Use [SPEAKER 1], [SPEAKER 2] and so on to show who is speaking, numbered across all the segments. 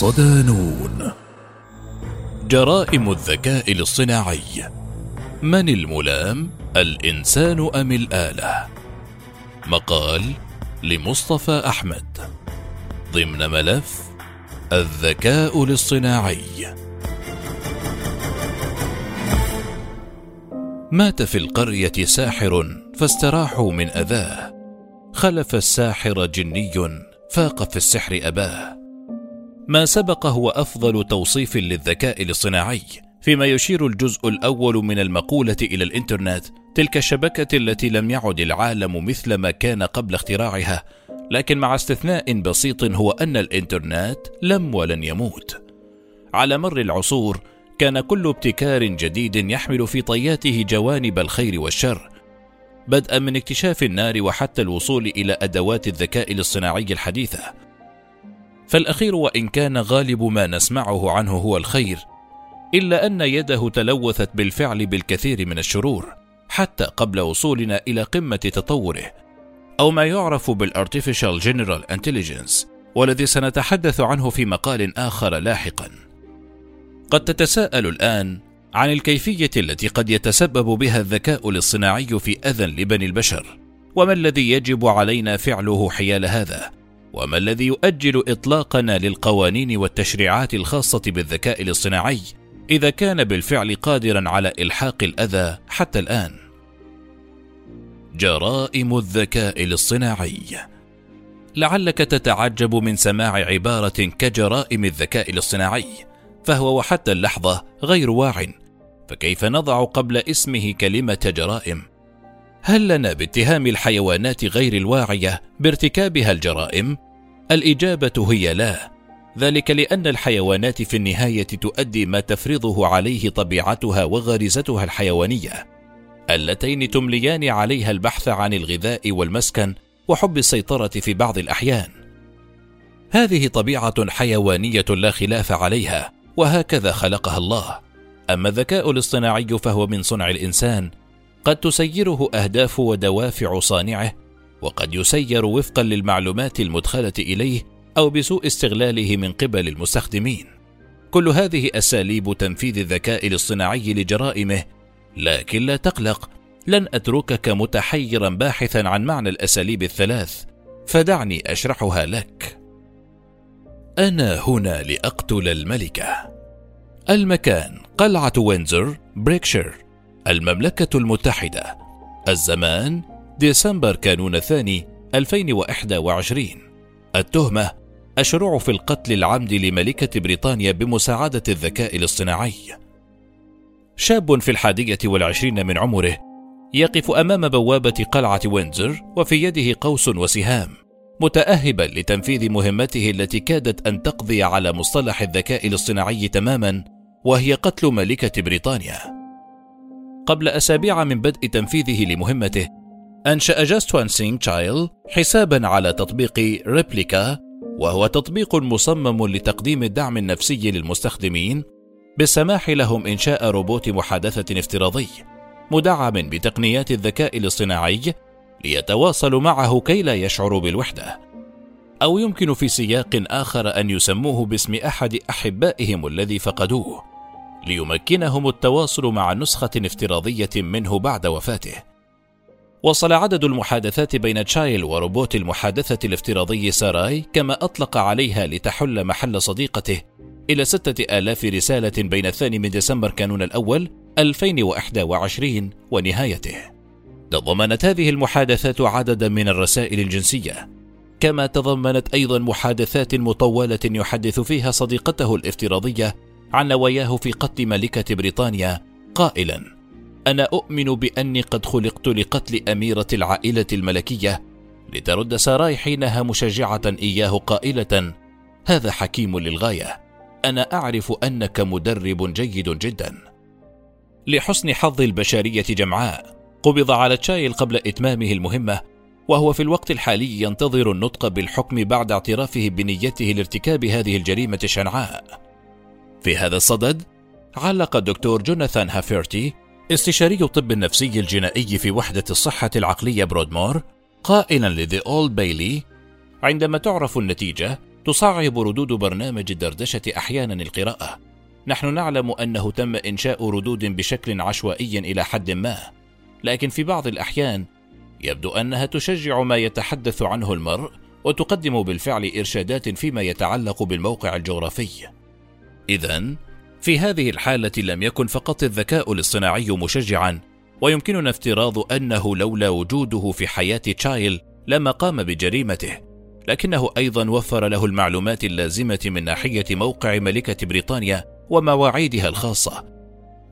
[SPEAKER 1] صدانون جرائم الذكاء الاصطناعي. من الملام؟ الإنسان أم الآلة؟ مقال لمصطفى أحمد. ضمن ملف الذكاء الاصطناعي. مات في القرية ساحر فاستراحوا من أذاه. خلف الساحر جني فاق في السحر أباه. ما سبق هو أفضل توصيف للذكاء الاصطناعي فيما يشير الجزء الأول من المقولة إلى الإنترنت تلك الشبكة التي لم يعد العالم مثل ما كان قبل اختراعها لكن مع استثناء بسيط هو أن الإنترنت لم ولن يموت. على مر العصور كان كل ابتكار جديد يحمل في طياته جوانب الخير والشر بدءا من اكتشاف النار وحتى الوصول إلى أدوات الذكاء الاصطناعي الحديثة. فالأخير وإن كان غالب ما نسمعه عنه هو الخير إلا أن يده تلوثت بالفعل بالكثير من الشرور حتى قبل وصولنا إلى قمة تطوره أو ما يعرف بال artificial general intelligence والذي سنتحدث عنه في مقال آخر لاحقا. قد تتساءل الآن عن الكيفية التي قد يتسبب بها الذكاء الاصطناعي في أذى لبني البشر وما الذي يجب علينا فعله حيال هذا؟ وما الذي يؤجل إطلاقنا للقوانين والتشريعات الخاصة بالذكاء الاصطناعي إذا كان بالفعل قادرا على إلحاق الأذى حتى الآن؟ جرائم الذكاء الاصطناعي. لعلك تتعجب من سماع عبارة كجرائم الذكاء الاصطناعي فهو وحتى اللحظة غير واع. فكيف نضع قبل اسمه كلمة جرائم؟ هل لنا باتهام الحيوانات غير الواعية بارتكابها الجرائم؟ الإجابة هي لا. ذلك لأن الحيوانات في النهاية تؤدي ما تفرضه عليه طبيعتها وغريزتها الحيوانية. اللتين تمليان عليها البحث عن الغذاء والمسكن وحب السيطرة في بعض الأحيان. هذه طبيعة حيوانية لا خلاف عليها وهكذا خلقها الله. أما الذكاء الاصطناعي فهو من صنع الإنسان قد تسيره أهداف ودوافع صانعه وقد يسير وفقا للمعلومات المدخلة إليه أو بسوء استغلاله من قبل المستخدمين. كل هذه أساليب تنفيذ الذكاء الاصطناعي لجرائمه لكن لا تقلق لن أتركك متحيرا باحثا عن معنى الأساليب الثلاث فدعني أشرحها لك. أنا هنا لأقتل الملكة. المكان قلعة وينزر بريكشير المملكة المتحدة. الزمان ديسمبر كانون الثاني 2021 التهمة الشروع في القتل العمد لملكة بريطانيا بمساعدة الذكاء الاصطناعي. شاب في الحادية والعشرين من عمره يقف أمام بوابة قلعة ويندزور وفي يده قوس وسهام متأهبا لتنفيذ مهمته التي كادت أن تقضي على مصطلح الذكاء الاصطناعي تماما وهي قتل ملكة بريطانيا. قبل أسابيع من بدء تنفيذه لمهمته أنشأ جاسوانت سينغ تشايل حسابا على تطبيق ريبليكا وهو تطبيق مصمم لتقديم الدعم النفسي للمستخدمين بالسماح لهم إنشاء روبوت محادثة افتراضي مدعم بتقنيات الذكاء الاصطناعي ليتواصلوا معه كي لا يشعروا بالوحدة. أو يمكن في سياق آخر أن يسموه باسم أحد أحبائهم الذي فقدوه ليمكنهم التواصل مع نسخة افتراضية منه بعد وفاته. وصل عدد المحادثات بين تشايل وروبوت المحادثة الافتراضي ساراي كما أطلق عليها لتحل محل صديقته إلى ستة آلاف رسالة بين الثاني من ديسمبر كانون الأول 2021 ونهايته. تضمنت هذه المحادثات عددا من الرسائل الجنسية. كما تضمنت أيضا محادثات مطولة يحدث فيها صديقته الافتراضية عن نواياه في قتل ملكة بريطانيا قائلا أنا أؤمن بأني قد خلقت لقتل أميرة العائلة الملكية لترد ساراي حينها مشجعة إياه قائلة هذا حكيم للغاية. أنا أعرف أنك مدرب جيد جدا. لحسن حظ البشرية جمعاء قبض على تشايل قبل إتمامه المهمة وهو في الوقت الحالي ينتظر النطق بالحكم بعد اعترافه بنيته لارتكاب هذه الجريمة الشنعاء في هذا الصدد علق الدكتور جوناثان هافيرتي استشاري الطب النفسي الجنائي في وحدة الصحة العقلية برودمور قائلا لذي أولد بيلي عندما تعرف النتيجة تصعب ردود برنامج الدردشة أحيانا القراءة. نحن نعلم أنه تم إنشاء ردود بشكل عشوائي إلى حد ما، لكن في بعض الأحيان يبدو أنها تشجع ما يتحدث عنه المرء وتقدم بالفعل إرشادات فيما يتعلق بالموقع الجغرافي. إذا في هذه الحالة لم يكن فقط الذكاء الاصطناعي مشجعا، ويمكننا افتراض أنه لولا وجوده في حياة تشايل لما قام بجريمته، لكنه أيضا وفر له المعلومات اللازمة من ناحية موقع ملكة بريطانيا ومواعيدها الخاصة،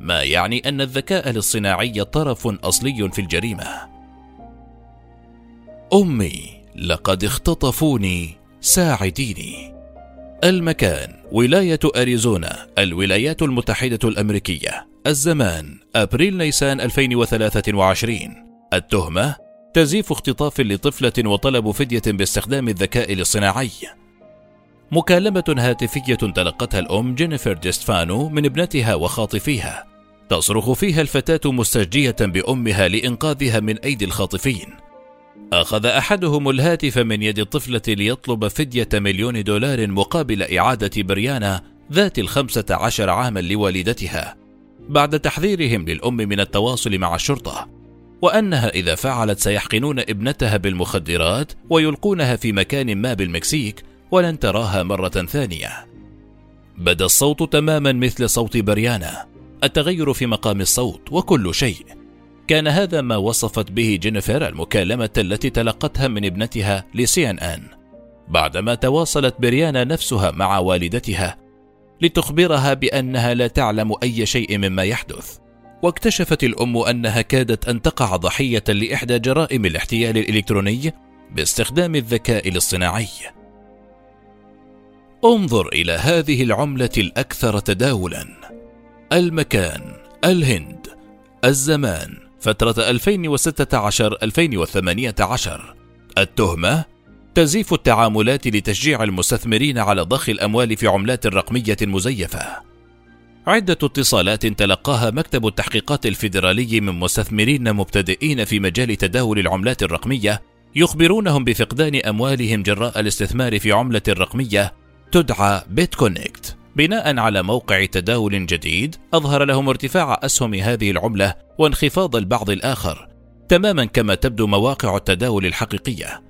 [SPEAKER 1] ما يعني أن الذكاء الاصطناعي طرف أصلي في الجريمة. أمي لقد اختطفوني ساعديني المكان ولاية أريزونا الولايات المتحدة الأمريكية. الزمان أبريل نيسان 2023 التهمة تزييف اختطاف لطفلة وطلب فدية باستخدام الذكاء الاصطناعي. مكالمة هاتفية تلقتها الأم جينيفر ديستفانو من ابنتها وخاطفيها. تصرخ فيها الفتاة مستجدية بأمها لإنقاذها من أيدي الخاطفين. أخذ أحدهم الهاتف من يد الطفلة ليطلب فدية مليون دولار مقابل إعادة بريانا ذات الخمسة عشر عاما لوالدتها بعد تحذيرهم للأم من التواصل مع الشرطة وأنها إذا فعلت سيحقنون ابنتها بالمخدرات ويلقونها في مكان ما بالمكسيك ولن تراها مرة ثانية. بدأ الصوت تماما مثل صوت بريانا التغير في مقام الصوت وكل شيء. كان هذا ما وصفت به جينيفر المكالمة التي تلقتها من ابنتها لسي ان ان بعدما تواصلت بريانا نفسها مع والدتها لتخبرها بأنها لا تعلم أي شيء مما يحدث واكتشفت الأم أنها كادت أن تقع ضحية لإحدى جرائم الاحتيال الإلكتروني باستخدام الذكاء الاصطناعي. انظر إلى هذه العملة الأكثر تداولا. المكان الهند الزمان. فترة 2016-2018 التهمة تزييف التعاملات لتشجيع المستثمرين على ضخ الأموال في عملات رقمية مزيفة. عدة اتصالات تلقاها مكتب التحقيقات الفيدرالي من مستثمرين مبتدئين في مجال تداول العملات الرقمية يخبرونهم بفقدان أموالهم جراء الاستثمار في عملة رقمية تدعى بيتكونكت. بناء على موقع تداول جديد أظهر لهم ارتفاع أسهم هذه العملة وانخفاض البعض الآخر تماما كما تبدو مواقع التداول الحقيقية.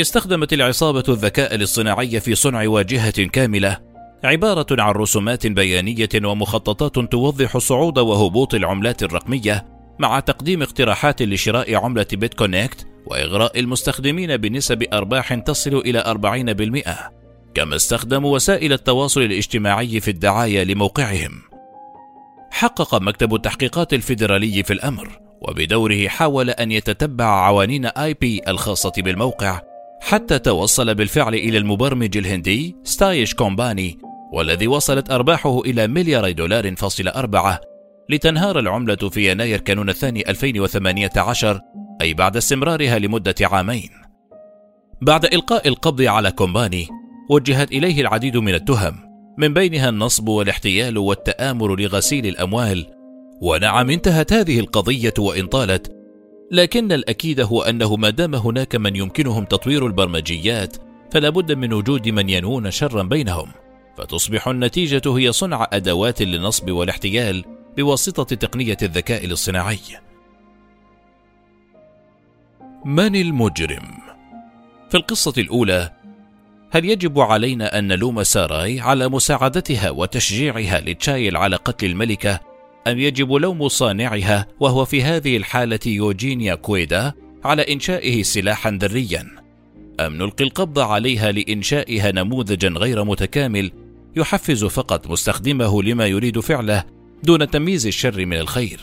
[SPEAKER 1] استخدمت العصابة الذكاء الاصطناعي في صنع واجهة كاملة عبارة عن رسومات بيانية ومخططات توضح صعود وهبوط العملات الرقمية مع تقديم اقتراحات لشراء عملة بيتكونكت وإغراء المستخدمين بنسب أرباح تصل إلى 40% كما استخدموا وسائل التواصل الاجتماعي في الدعاية لموقعهم. حقق مكتب التحقيقات الفيدرالي في الأمر، وبدوره حاول أن يتتبع عناوين IP الخاصة بالموقع، حتى توصل بالفعل إلى المبرمج الهندي ساتيش كومباني، والذي وصلت أرباحه إلى مليار دولار فاصل أربعة، لتنهار العملة في يناير كانون الثاني 2018 أي بعد استمرارها لمدة عامين. بعد إلقاء القبض على كومباني وجهت إليه العديد من التهم من بينها النصب والاحتيال والتآمر لغسيل الأموال. ونعم انتهت هذه القضية وإن طالت لكن الأكيد هو أنه ما دام هناك من يمكنهم تطوير البرمجيات فلا بد من وجود من ينوون شرا بينهم. فتصبح النتيجة هي صنع أدوات للنصب والاحتيال بواسطة تقنية الذكاء الاصطناعي. من المجرم؟ في القصة الأولى هل يجب علينا أن نلوم ساراي على مساعدتها وتشجيعها لتشايل على قتل الملكة؟ أم يجب لوم صانعها وهو في هذه الحالة يوجينيا كويدا على إنشائه سلاحا ذريا؟ أم نلقي القبض عليها لإنشائها نموذجا غير متكامل يحفز فقط مستخدمه لما يريد فعله دون تمييز الشر من الخير؟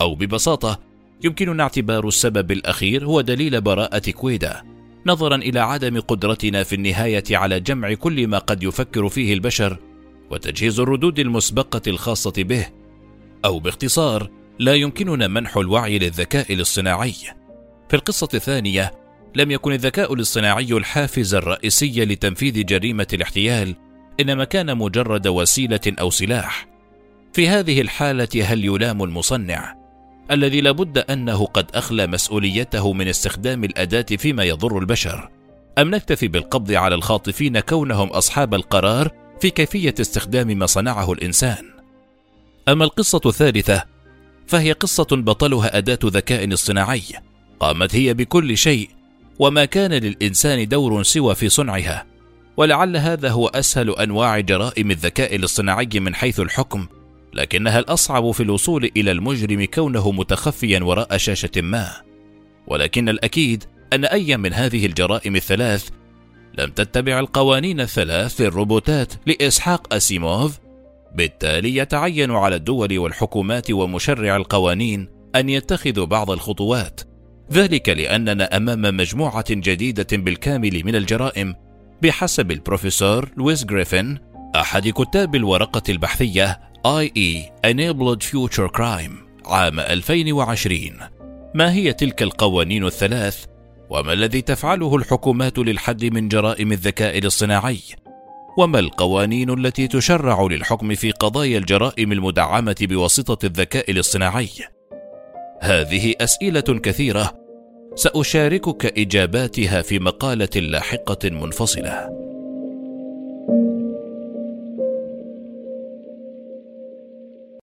[SPEAKER 1] أو ببساطة يمكننا اعتبار السبب الأخير هو دليل براءة كويدا. نظرا إلى عدم قدرتنا في النهاية على جمع كل ما قد يفكر فيه البشر وتجهيز الردود المسبقة الخاصة به أو باختصار لا يمكننا منح الوعي للذكاء الاصطناعي. في القصة الثانية لم يكن الذكاء الاصطناعي الحافز الرئيسي لتنفيذ جريمة الاحتيال إنما كان مجرد وسيلة أو سلاح. في هذه الحالة هل يلام المصنع؟ الذي لابد أنه قد أخلى مسؤوليته من استخدام الأداة فيما يضر البشر أم نكتفي بالقبض على الخاطفين كونهم أصحاب القرار في كيفية استخدام ما صنعه الإنسان؟ أما القصة الثالثة فهي قصة بطلها أداة ذكاء اصطناعي قامت هي بكل شيء وما كان للإنسان دور سوى في صنعها ولعل هذا هو أسهل أنواع جرائم الذكاء الاصطناعي من حيث الحكم لكنها الأصعب في الوصول إلى المجرم كونه متخفيا وراء شاشة ما. ولكن الأكيد أن أي من هذه الجرائم الثلاث لم تتبع القوانين الثلاث للروبوتات لإسحاق أسيموف بالتالي يتعين على الدول والحكومات ومشرع القوانين أن يتخذوا بعض الخطوات. ذلك لأننا أمام مجموعة جديدة بالكامل من الجرائم بحسب البروفيسور لويس جريفن أحد كتاب الورقة البحثية IE Enabled Future Crime عام 2020 ما هي تلك القوانين الثلاث؟ وما الذي تفعله الحكومات للحد من جرائم الذكاء الاصطناعي؟ وما القوانين التي تشرع للحكم في قضايا الجرائم المدعمة بواسطة الذكاء الاصطناعي؟ هذه أسئلة كثيرة. سأشاركك إجاباتها في مقالة لاحقة منفصلة.